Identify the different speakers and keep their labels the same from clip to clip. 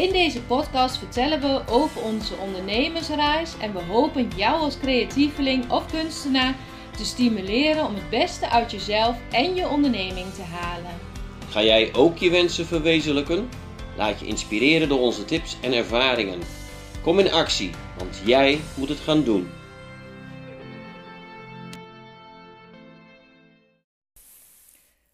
Speaker 1: In deze podcast vertellen we over onze ondernemersreis en we hopen jou als creatieveling of kunstenaar te stimuleren om het beste uit jezelf en je onderneming te halen.
Speaker 2: Ga jij ook je wensen verwezenlijken? Laat je inspireren door onze tips en ervaringen. Kom in actie, want jij moet het gaan doen.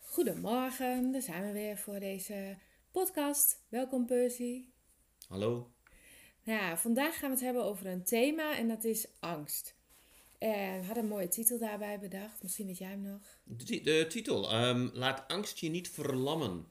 Speaker 1: Goedemorgen, daar zijn we weer voor deze podcast. Welkom Percy.
Speaker 2: Hallo.
Speaker 1: Nou ja, vandaag gaan we het hebben over een thema en dat is angst. En we hadden een mooie titel daarbij bedacht. Misschien weet jij hem nog.
Speaker 2: De, ti- de titel, ehm, laat angst je niet verlammen.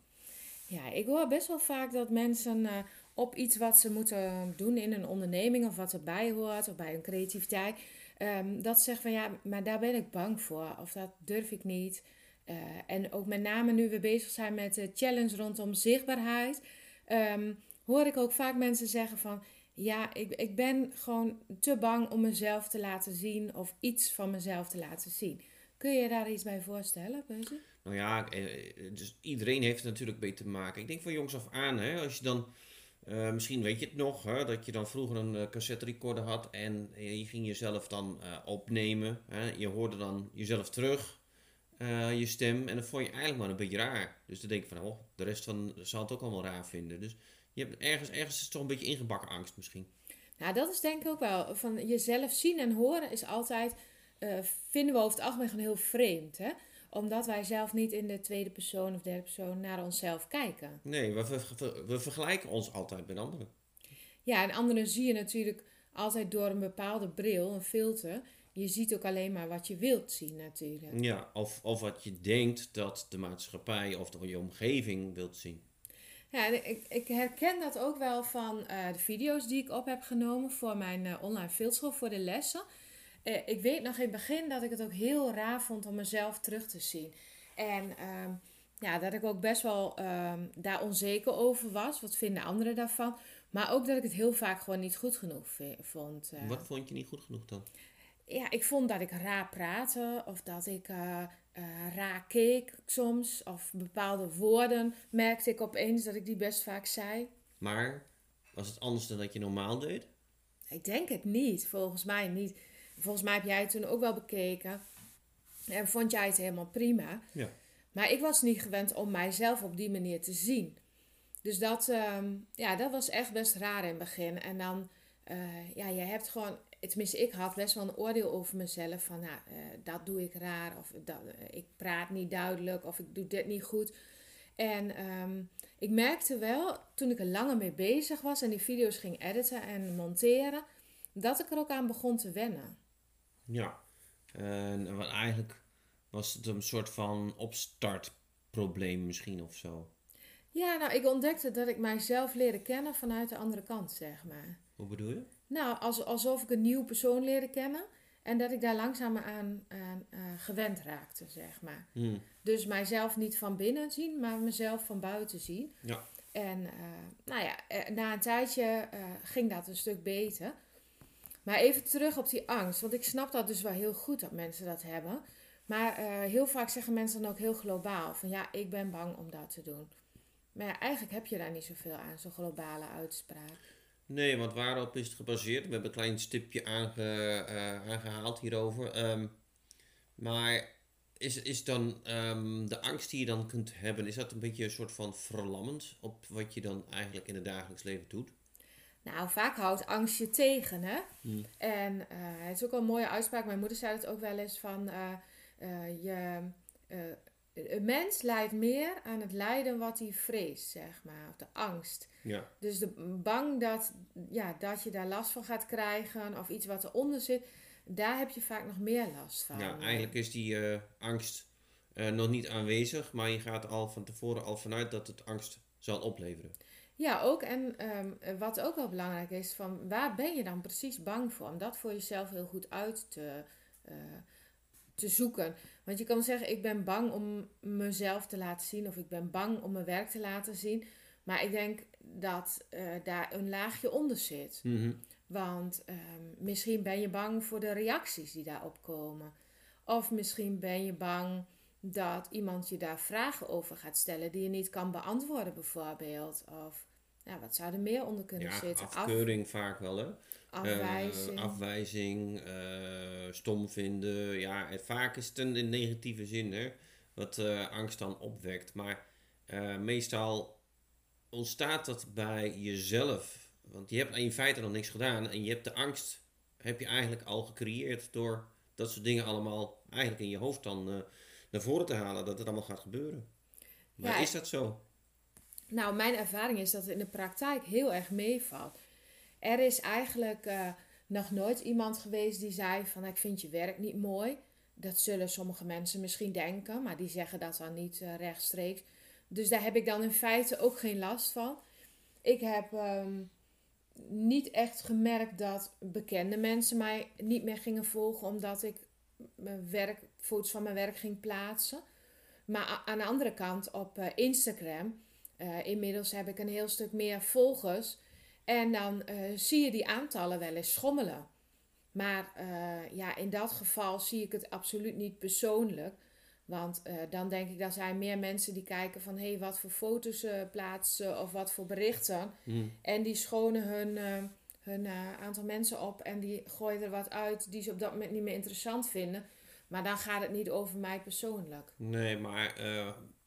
Speaker 1: Ja, ik hoor best wel vaak dat mensen eh, op iets wat ze moeten doen in een onderneming of wat erbij hoort of bij hun creativiteit, ehm, dat ze zeggen van ja, maar daar ben ik bang voor of dat durf ik niet. Eh, en ook met name nu we bezig zijn met de challenge rondom zichtbaarheid, ehm, hoor ik ook vaak mensen zeggen van ja, ik, ik ben gewoon te bang om mezelf te laten zien of iets van mezelf te laten zien. Kun je daar iets bij voorstellen?
Speaker 3: Nou ja, eh, dus iedereen heeft er natuurlijk mee te maken. Ik denk van jongs af aan, hè, als je dan, eh, misschien weet je het nog, hè, dat je dan vroeger een eh, cassette recorder had en eh, je ging jezelf dan eh, opnemen. Hè, je hoorde dan jezelf terug, eh, je stem, en dan vond je eigenlijk maar een beetje raar. Dus dan denk je van, oh, de rest van zal het ook allemaal raar vinden. Dus je hebt ergens, ergens is het toch een beetje ingebakken angst misschien.
Speaker 1: Nou, dat is denk ik ook wel. Van jezelf zien en horen is altijd, eh, vinden we over het algemeen gewoon heel vreemd. Hè? Omdat wij zelf niet in de tweede persoon of derde persoon naar onszelf kijken.
Speaker 3: Nee, we, we, we- we vergelijken ons altijd met anderen.
Speaker 1: Ja, en anderen zie je natuurlijk altijd door een bepaalde bril, een filter. Je ziet ook alleen maar wat je wilt zien natuurlijk.
Speaker 3: Ja, of, of wat je denkt dat de maatschappij of de, je omgeving wilt zien.
Speaker 1: Ja, ik, ik herken dat ook wel van eh, de video's die ik op heb genomen voor mijn eh, online fieldschool, voor de lessen. Eh, ik weet nog in het begin dat ik het ook heel raar vond om mezelf terug te zien. En ehm, ja, dat ik ook best wel ehm, daar onzeker over was. Wat vinden anderen daarvan? Maar ook dat ik het heel vaak gewoon niet goed genoeg vond.
Speaker 3: Wat vond je niet goed genoeg dan?
Speaker 1: Ja, ik vond dat ik raar praatte of dat ik raar keek soms. Of bepaalde woorden merkte ik opeens dat ik die best vaak zei.
Speaker 3: Maar was het anders dan dat je normaal deed?
Speaker 1: Ik denk het niet, volgens mij niet. Volgens mij heb jij het toen ook wel bekeken. En vond jij het helemaal prima.
Speaker 3: Ja.
Speaker 1: Maar ik was niet gewend om mijzelf op die manier te zien. Dus dat, ehm, ja, dat was echt best raar in het begin. En dan, eh, ja, je hebt gewoon, tenminste ik had best wel een oordeel over mezelf. Van, nou, eh, dat doe ik raar. Of dat, eh, ik praat niet duidelijk. Of ik doe dit niet goed. En ehm, ik merkte wel, toen ik er langer mee bezig was en die video's ging editen en monteren, dat ik er ook aan begon te wennen.
Speaker 3: Ja. En wat eigenlijk was het een soort van opstartprobleem misschien of zo.
Speaker 1: Ja, nou, ik ontdekte dat ik mijzelf leerde kennen vanuit de andere kant, zeg maar.
Speaker 3: Hoe bedoel je?
Speaker 1: Nou, als, alsof ik een nieuwe persoon leerde kennen en dat ik daar langzaam aan, aan eh, gewend raakte, zeg maar.
Speaker 3: Hm.
Speaker 1: Dus mijzelf niet van binnen zien, maar mezelf van buiten zien.
Speaker 3: Ja.
Speaker 1: En eh, nou ja, eh, na een tijdje ging dat een stuk beter. Maar even terug op die angst, want ik snap dat dus wel heel goed dat mensen dat hebben. Maar heel vaak zeggen mensen dan ook heel globaal van ja, ik ben bang om dat te doen. Maar ja, eigenlijk heb je daar niet zoveel aan, zo'n globale uitspraak.
Speaker 3: Nee, want waarop is het gebaseerd? We hebben een klein stipje aange, eh, aangehaald hierover. Ehm, maar is, is dan ehm, de angst die je dan kunt hebben, is dat een beetje een soort van verlammend op wat je dan eigenlijk in het dagelijks leven doet?
Speaker 1: Nou, vaak houdt angst je tegen, hè?
Speaker 3: Hmm.
Speaker 1: En eh, het is ook wel een mooie uitspraak. Mijn moeder zei het ook wel eens van... eh, je, een mens lijdt meer aan het lijden wat hij vreest, zeg maar. Of de angst.
Speaker 3: Ja.
Speaker 1: Dus de, bang dat, ja, dat je daar last van gaat krijgen... of iets wat eronder zit... daar heb je vaak nog meer last van.
Speaker 3: Ja, eigenlijk is die eh, angst eh, nog niet aanwezig, maar je gaat al van tevoren al vanuit dat het angst zal opleveren.
Speaker 1: Ja, ook. En ehm, wat ook wel belangrijk is, van waar ben je dan precies bang voor? Om dat voor jezelf heel goed uit te, eh, te zoeken. Want je kan zeggen, ik ben bang om mezelf te laten zien of ik ben bang om mijn werk te laten zien. Maar ik denk dat uh, daar een laagje onder zit.
Speaker 3: Mhm.
Speaker 1: Want ehm, misschien ben je bang voor de reacties die daarop komen. Of misschien ben je bang dat iemand je daar vragen over gaat stellen die je niet kan beantwoorden, bijvoorbeeld. Of ja, wat zou er meer onder kunnen
Speaker 3: ja,
Speaker 1: zitten?
Speaker 3: afkeuring vaak wel, hè?
Speaker 1: Afwijzing.
Speaker 3: Uh, afwijzing, uh, stom vinden. Ja, het, vaak is het een, in negatieve zin, hè? Wat uh, angst dan opwekt. Maar meestal ontstaat dat bij jezelf. Want je hebt in feite nog niks gedaan. En je hebt de angst, heb je eigenlijk al gecreëerd door dat soort dingen allemaal eigenlijk in je hoofd dan naar voren te halen. Dat het allemaal gaat gebeuren. Maar
Speaker 1: Ja,
Speaker 3: is dat zo?
Speaker 1: Nou, mijn ervaring is dat het in de praktijk heel erg meevalt. Er is eigenlijk eh, nog nooit iemand geweest die zei van ik vind je werk niet mooi. Dat zullen sommige mensen misschien denken, maar die zeggen dat dan niet eh, rechtstreeks. Dus daar heb ik dan in feite ook geen last van. Ik heb ehm, niet echt gemerkt dat bekende mensen mij niet meer gingen volgen omdat ik mijn werk, foto's van mijn werk ging plaatsen. Maar aan de andere kant op eh, Instagram, inmiddels heb ik een heel stuk meer volgers. En dan eh, zie je die aantallen wel eens schommelen. Maar eh, ja, in dat geval zie ik het absoluut niet persoonlijk. Want eh, dan denk ik, dat zijn meer mensen die kijken van... hé, hey, wat voor foto's ze plaatsen of wat voor berichten.
Speaker 3: Hm.
Speaker 1: En die schonen hun, hun aantal mensen op en die gooien er wat uit die ze op dat moment niet meer interessant vinden. Maar dan gaat het niet over mij persoonlijk.
Speaker 3: Nee, maar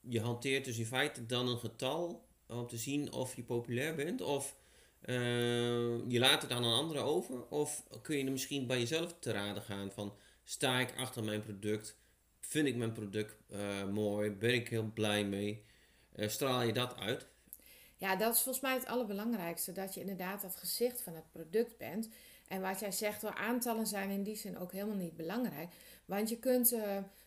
Speaker 3: je hanteert dus in feite dan een getal om te zien of je populair bent. Of eh, je laat het aan een andere over. Of kun je er misschien bij jezelf te raden gaan van... Sta ik achter mijn product? Vind ik mijn product eh, mooi? Ben ik heel blij mee? Eh, straal je dat uit?
Speaker 1: Ja, dat is volgens mij het allerbelangrijkste. Dat je inderdaad dat gezicht van het product bent. En wat jij zegt, wel aantallen zijn in die zin ook helemaal niet belangrijk. Want je kunt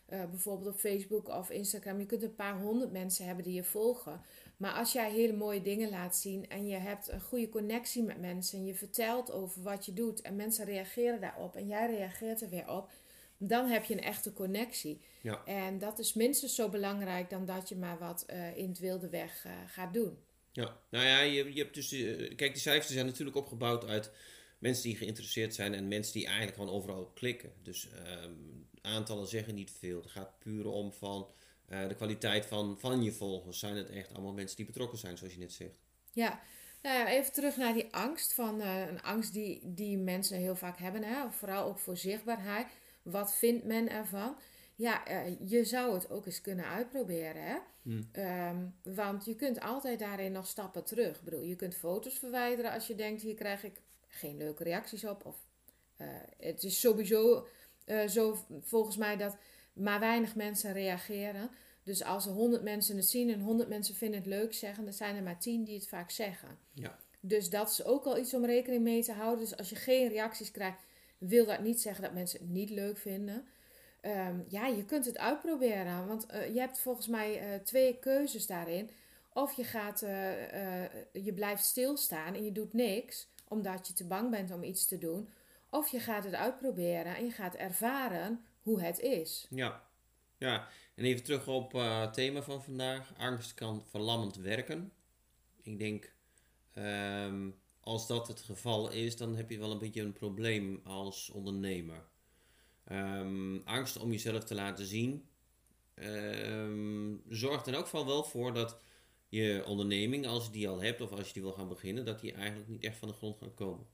Speaker 1: bijvoorbeeld op Facebook of Instagram, je kunt een paar honderd mensen hebben die je volgen. Maar als jij hele mooie dingen laat zien en je hebt een goede connectie met mensen en je vertelt over wat je doet en mensen reageren daarop en jij reageert er weer op, dan heb je een echte connectie.
Speaker 3: Ja.
Speaker 1: En dat is minstens zo belangrijk dan dat je maar wat eh, in het wilde weg eh, gaat doen.
Speaker 3: Ja, nou ja, je, je hebt dus... eh, kijk, die cijfers zijn natuurlijk opgebouwd uit mensen die geïnteresseerd zijn en mensen die eigenlijk gewoon overal klikken. Dus ehm, aantallen zeggen niet veel. Het gaat puur om van de kwaliteit van, van je volgers. Zijn het echt allemaal mensen die betrokken zijn, zoals je net zegt?
Speaker 1: Ja, nou ja, even terug naar die angst. Van, eh, een angst die, die mensen heel vaak hebben. Hè? Vooral ook voor zichtbaarheid. Wat vindt men ervan? Ja, eh, je zou het ook eens kunnen uitproberen. Hè?
Speaker 3: Hmm.
Speaker 1: Ehm, want je kunt altijd daarin nog stappen terug. Ik bedoel, je kunt foto's verwijderen als je denkt, hier krijg ik geen leuke reacties op. Of eh, het is sowieso eh, zo volgens mij dat maar weinig mensen reageren. Dus als er 100 mensen het zien en 100 mensen vinden het leuk zeggen, dan zijn er maar 10 die het vaak zeggen.
Speaker 3: Ja.
Speaker 1: Dus dat is ook al iets om rekening mee te houden. Dus als je geen reacties krijgt, wil dat niet zeggen dat mensen het niet leuk vinden. Ehm, ja, je kunt het uitproberen. Want eh, je hebt volgens mij eh, twee keuzes daarin. Of je, gaat, eh, je blijft stilstaan en je doet niks, omdat je te bang bent om iets te doen. Of je gaat het uitproberen en je gaat ervaren hoe het is.
Speaker 3: Ja. ja, en even terug op eh, thema van vandaag. Angst kan verlammend werken. Ik denk, ehm, als dat het geval is, dan heb je wel een beetje een probleem als ondernemer. Ehm, angst om jezelf te laten zien ehm, zorgt er elk geval wel voor dat je onderneming, als je die al hebt of als je die wil gaan beginnen, dat die eigenlijk niet echt van de grond gaat komen.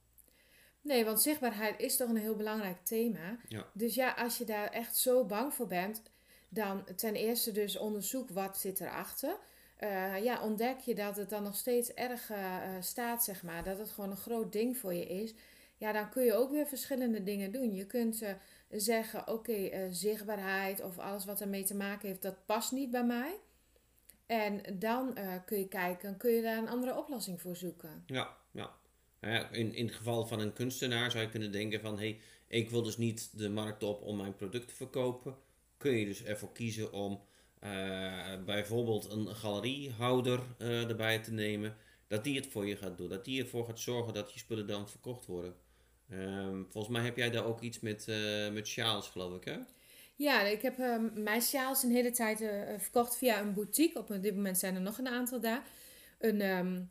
Speaker 1: Nee, want zichtbaarheid is toch een heel belangrijk thema.
Speaker 3: Ja.
Speaker 1: Dus ja, als je daar echt zo bang voor bent, dan ten eerste dus onderzoek wat zit erachter. Eh ja, ontdek je dat het dan nog steeds erg eh, eh, staat, zeg maar. Dat het gewoon een groot ding voor je is. Ja, dan kun je ook weer verschillende dingen doen. Je kunt zeggen, oké, zichtbaarheid of alles wat ermee te maken heeft, dat past niet bij mij. En dan kun je kijken, kun je daar een andere oplossing voor zoeken.
Speaker 3: Ja, in, in het geval van een kunstenaar zou je kunnen denken van... hey, ik wil dus niet de markt op om mijn product te verkopen. Kun je dus ervoor kiezen om eh, bijvoorbeeld een galeriehouder eh, erbij te nemen... dat die het voor je gaat doen. Dat die ervoor gaat zorgen dat je spullen dan verkocht worden. Ehm, volgens mij heb jij daar ook iets met, uh, met sjaals, geloof ik, hè?
Speaker 1: Ja, ik heb mijn sjaals een hele tijd verkocht via een boutique. Op dit moment zijn er nog een aantal daar. Een, um,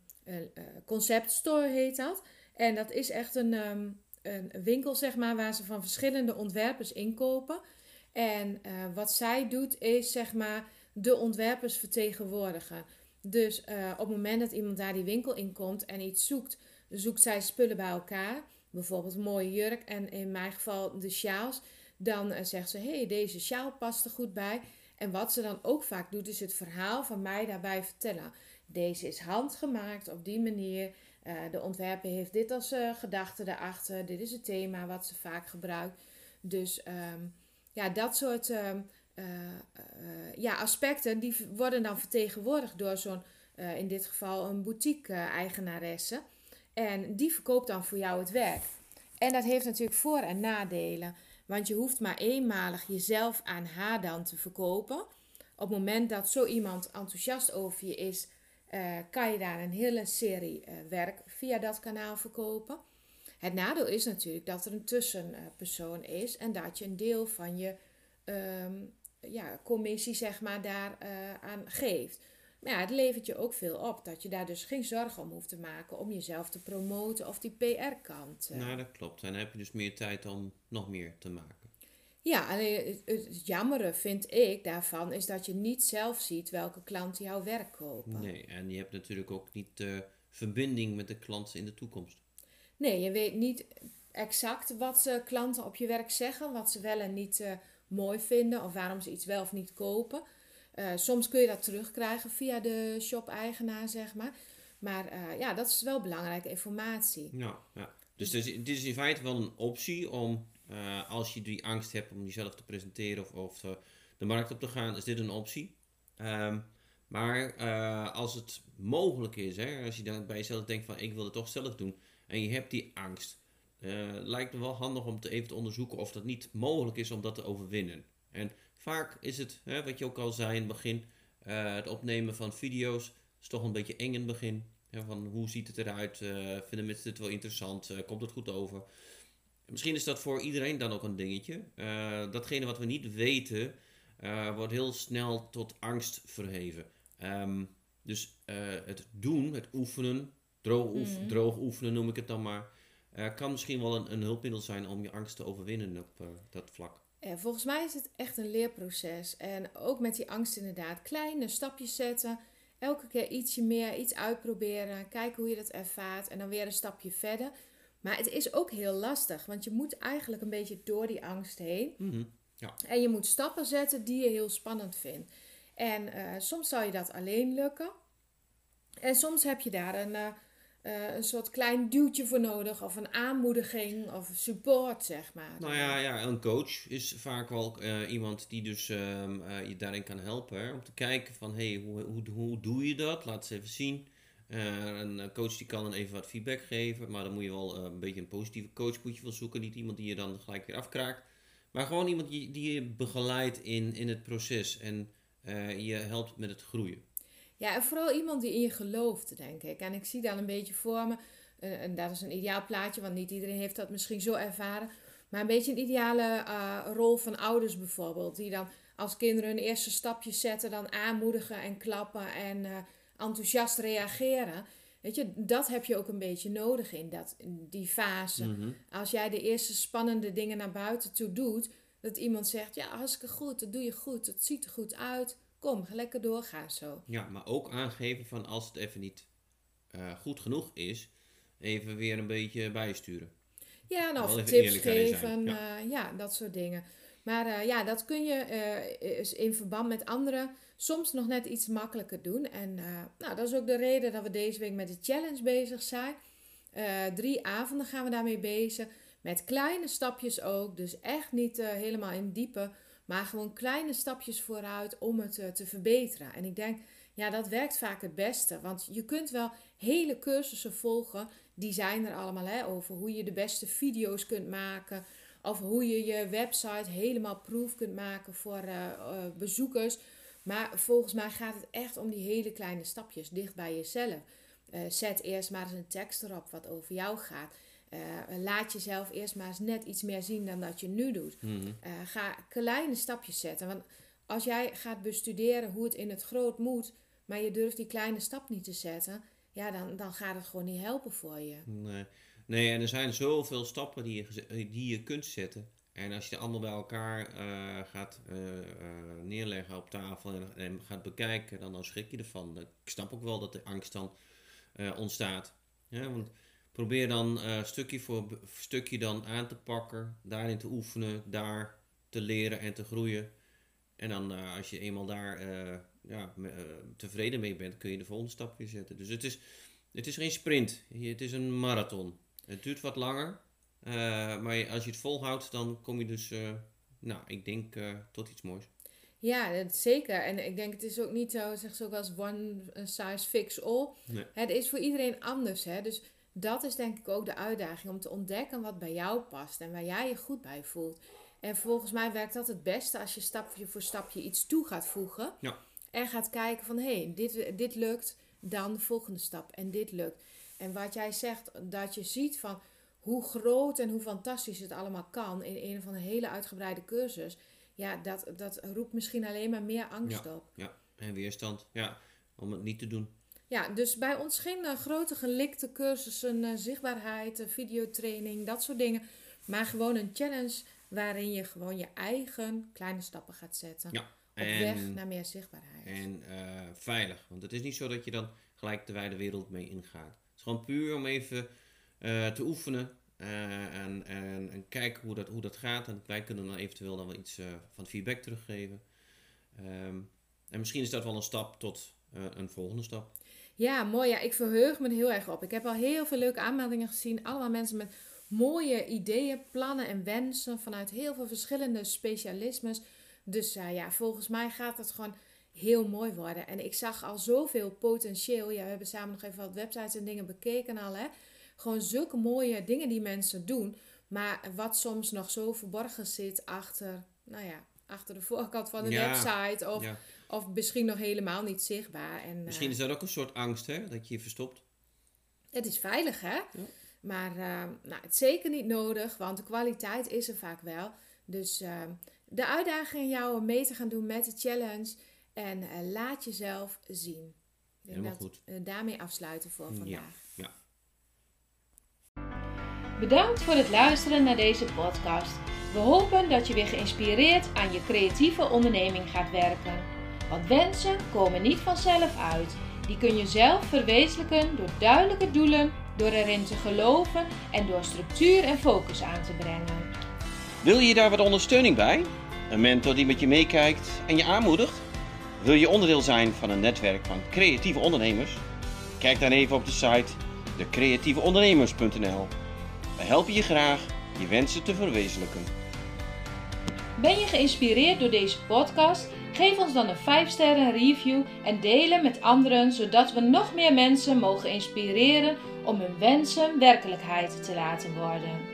Speaker 1: concept store heet dat. En dat is echt een, een winkel, zeg maar, waar ze van verschillende ontwerpers inkopen. En wat zij doet, is zeg maar de ontwerpers vertegenwoordigen. Dus op het moment dat iemand daar die winkel in komt en iets zoekt, zoekt zij spullen bij elkaar bijvoorbeeld mooie jurk en in mijn geval de sjaals, dan zegt ze: hey, deze sjaal past er goed bij. En wat ze dan ook vaak doet, is het verhaal van mij daarbij vertellen. Deze is handgemaakt op die manier. Uh, de ontwerper heeft dit als uh, gedachte erachter. Dit is het thema wat ze vaak gebruikt. Dus um, ja, dat soort um, ja, aspecten die worden dan vertegenwoordigd door zo'n, in dit geval een boutique-eigenaresse. En die verkoopt dan voor jou het werk. En dat heeft natuurlijk voor- en nadelen. Want je hoeft maar eenmalig jezelf aan haar dan te verkopen. Op het moment dat zo iemand enthousiast over je is, uh, kan je daar een hele serie uh, werk via dat kanaal verkopen. Het nadeel is natuurlijk dat er een tussenpersoon is en dat je een deel van je um, ja, commissie zeg maar, daar uh, aan geeft. Maar ja, het levert je ook veel op. Dat je daar dus geen zorgen om hoeft te maken om jezelf te promoten of die PR-kant.
Speaker 3: Nou, dat klopt. En dan heb je dus meer tijd om nog meer te maken.
Speaker 1: Ja, alleen het, het jammere vind ik daarvan is dat je niet zelf ziet welke klanten jouw werk kopen.
Speaker 3: Nee, en je hebt natuurlijk ook niet de verbinding met de klanten in de toekomst.
Speaker 1: Nee, je weet niet exact wat uh, klanten op je werk zeggen, wat ze wel en niet uh, mooi vinden of waarom ze iets wel of niet kopen. Uh, soms kun je dat terugkrijgen via de shop-eigenaar, zeg maar. Maar uh, ja, dat is wel belangrijke informatie.
Speaker 3: Ja, ja. Dus dit is, dit is in feite wel een optie om, uh, als je die angst hebt om jezelf te presenteren of, of de markt op te gaan, is dit een optie. Um, maar als het mogelijk is, hè, als je dan bij jezelf denkt van ik wil het toch zelf doen en je hebt die angst, lijkt me wel handig om te even te onderzoeken of dat niet mogelijk is om dat te overwinnen. En Vaak is het, hè, wat je ook al zei in het begin, het opnemen van video's is toch een beetje eng in het begin. Hè, van hoe ziet het eruit? Vinden mensen dit wel interessant? Komt het goed over? Misschien is dat voor iedereen dan ook een dingetje. datgene wat we niet weten, wordt heel snel tot angst verheven. Um, dus het doen, het oefenen, droog, oef, mm. droog, oefenen noem ik het dan maar, kan misschien wel een, een hulpmiddel zijn om je angst te overwinnen op dat vlak.
Speaker 1: En volgens mij is het echt een leerproces. En ook met die angst inderdaad. Kleine stapjes zetten. Elke keer ietsje meer, iets uitproberen. Kijken hoe je dat ervaart. En dan weer een stapje verder. Maar het is ook heel lastig. Want je moet eigenlijk een beetje door die angst heen.
Speaker 3: Mm -hmm. ja.
Speaker 1: En je moet stappen zetten die je heel spannend vindt. En uh, soms zal je dat alleen lukken. En soms heb je daar een... Uh, uh, een soort klein duwtje voor nodig, of een aanmoediging of support, zeg maar.
Speaker 3: Nou ja, ja een coach is vaak wel uh, iemand die dus uh, je daarin kan helpen. Hè? Om te kijken van, hé, hey, hoe, hoe, hoe doe je dat? Laat ze even zien. Een coach die kan dan even wat feedback geven, maar dan moet je wel een beetje een positieve coach moet je wel zoeken. Niet iemand die je dan gelijk weer afkraakt. Maar gewoon iemand die, die je begeleidt in, in het proces en je helpt met het groeien.
Speaker 1: Ja, en vooral iemand die in je gelooft, denk ik. En ik zie dan een beetje voor me, en dat is een ideaal plaatje, want niet iedereen heeft dat misschien zo ervaren. Maar een beetje een ideale rol van ouders bijvoorbeeld. Die dan als kinderen hun eerste stapjes zetten, dan aanmoedigen en klappen en enthousiast reageren. Weet je, dat heb je ook een beetje nodig in, dat, in die fase.
Speaker 3: Mhm.
Speaker 1: Als jij de eerste spannende dingen naar buiten toe doet, dat iemand zegt: Ja, hartstikke goed, dat doe je goed, het ziet er goed uit kom, ga lekker doorgaan zo.
Speaker 3: Ja, maar ook aangeven van als het even niet uh, goed genoeg is, even weer een beetje bijsturen.
Speaker 1: Ja, nou, of tips geven, ja. Uh, ja. dat soort dingen. Maar uh, ja, dat kun je in verband met anderen soms nog net iets makkelijker doen. En nou, dat is ook de reden dat we deze week met de challenge bezig zijn. drie avonden gaan we daarmee bezig. Met kleine stapjes ook. Dus echt niet helemaal in diepe. Maar gewoon kleine stapjes vooruit om het te verbeteren. En ik denk, ja, dat werkt vaak het beste. Want je kunt wel hele cursussen volgen. Die zijn er allemaal hè, over hoe je de beste video's kunt maken. Of hoe je je website helemaal proof kunt maken voor bezoekers. Maar volgens mij gaat het echt om die hele kleine stapjes dicht bij jezelf. Eh, zet eerst maar eens een tekst erop wat over jou gaat. Eh, laat jezelf eerst maar eens net iets meer zien dan dat je nu doet.
Speaker 3: Mhm.
Speaker 1: Eh, ga kleine stapjes zetten. Want als jij gaat bestuderen hoe het in het groot moet, maar je durft die kleine stap niet te zetten, ja, dan, dan gaat het gewoon niet helpen voor je.
Speaker 3: Nee. nee, en er zijn zoveel stappen die je, die je kunt zetten. En als je het allemaal bij elkaar eh, gaat eh, eh, neerleggen op tafel en, en gaat bekijken, dan, dan schrik je ervan. Ik snap ook wel dat de angst dan ontstaat. Want probeer dan stukje voor stukje dan aan te pakken, daarin te oefenen, daar te leren en te groeien. En dan als je eenmaal daar ja, tevreden mee bent, kun je de volgende stap weer zetten. Dus het is, het is geen sprint, het is een marathon. Het duurt wat langer, eh, maar als je het volhoudt, dan kom je dus, eh, nou, ik denk eh, tot iets moois.
Speaker 1: Ja, dat zeker. En ik denk, het is ook niet zo, zeg ze ook als one size fits all.
Speaker 3: Nee.
Speaker 1: Het is voor iedereen anders, hè. Dus dat is denk ik ook de uitdaging om te ontdekken wat bij jou past en waar jij je goed bij voelt. En volgens mij werkt dat het beste als je stapje voor stapje iets toe gaat voegen.
Speaker 3: Ja.
Speaker 1: En gaat kijken van, hé, hey, dit, dit lukt, dan de volgende stap. En dit lukt. En wat jij zegt, dat je ziet van hoe groot en hoe fantastisch het allemaal kan in een van een hele uitgebreide cursus. Ja, dat, dat roept misschien alleen maar meer angst op.
Speaker 3: Ja, en weerstand, ja, om het niet te doen.
Speaker 1: Ja, dus bij ons geen eh, grote gelikte cursussen, eh, zichtbaarheid, eh, videotraining, dat soort dingen. Maar gewoon een challenge waarin je gewoon je eigen kleine stappen gaat zetten.
Speaker 3: Ja,
Speaker 1: Op
Speaker 3: en-
Speaker 1: weg naar meer zichtbaarheid.
Speaker 3: En veilig, want het is niet zo dat je dan gelijk de wijde wereld mee ingaat. Het is gewoon puur om even te oefenen eh, en, en, en kijken hoe dat, hoe dat gaat. En wij kunnen dan eventueel dan wel iets eh, van feedback teruggeven. Ehm, en misschien is dat wel een stap tot eh, een volgende stap.
Speaker 1: Ja, mooi. Ja, ik verheug me er heel erg op. Ik heb al heel veel leuke aanmeldingen gezien. Allemaal mensen met mooie ideeën, plannen en wensen vanuit heel veel verschillende specialismes. Dus eh, ja, volgens mij gaat het gewoon heel mooi worden. En ik zag al zoveel potentieel. Ja, we hebben samen nog even wat websites en dingen bekeken al. Hè. Gewoon zulke mooie dingen die mensen doen. Maar wat soms nog zo verborgen zit achter, nou ja, achter de voorkant van de
Speaker 3: Ja,
Speaker 1: website. Of,
Speaker 3: Ja.
Speaker 1: of misschien nog helemaal niet zichtbaar. En,
Speaker 3: Misschien
Speaker 1: eh,
Speaker 3: is dat ook een soort angst, hè? Dat je je verstopt.
Speaker 1: het is veilig, hè? Maar eh, nou, het is zeker niet nodig, want de kwaliteit is er vaak wel. Dus eh, de uitdaging jou om mee te gaan doen met de challenge. En laat jezelf zien. Ik denk
Speaker 3: Helemaal
Speaker 1: dat
Speaker 3: goed.
Speaker 1: we daarmee afsluiten voor
Speaker 3: Ja.
Speaker 1: vandaag.
Speaker 4: Bedankt voor het luisteren naar deze podcast. We hopen dat je weer geïnspireerd aan je creatieve onderneming gaat werken. Want wensen komen niet vanzelf uit. Die kun je zelf verwezenlijken door duidelijke doelen, door erin te geloven en door structuur en focus aan te brengen.
Speaker 2: Wil je daar wat ondersteuning bij? Een mentor die met je meekijkt en je aanmoedigt? Wil je onderdeel zijn van een netwerk van creatieve ondernemers? Kijk dan even op de site decreatieveondernemers.nl. We helpen je graag je wensen te verwezenlijken.
Speaker 4: Ben je geïnspireerd door deze podcast? Geef ons dan een 5 sterren review en deel hem met anderen, zodat we nog meer mensen mogen inspireren om hun wensen werkelijkheid te laten worden.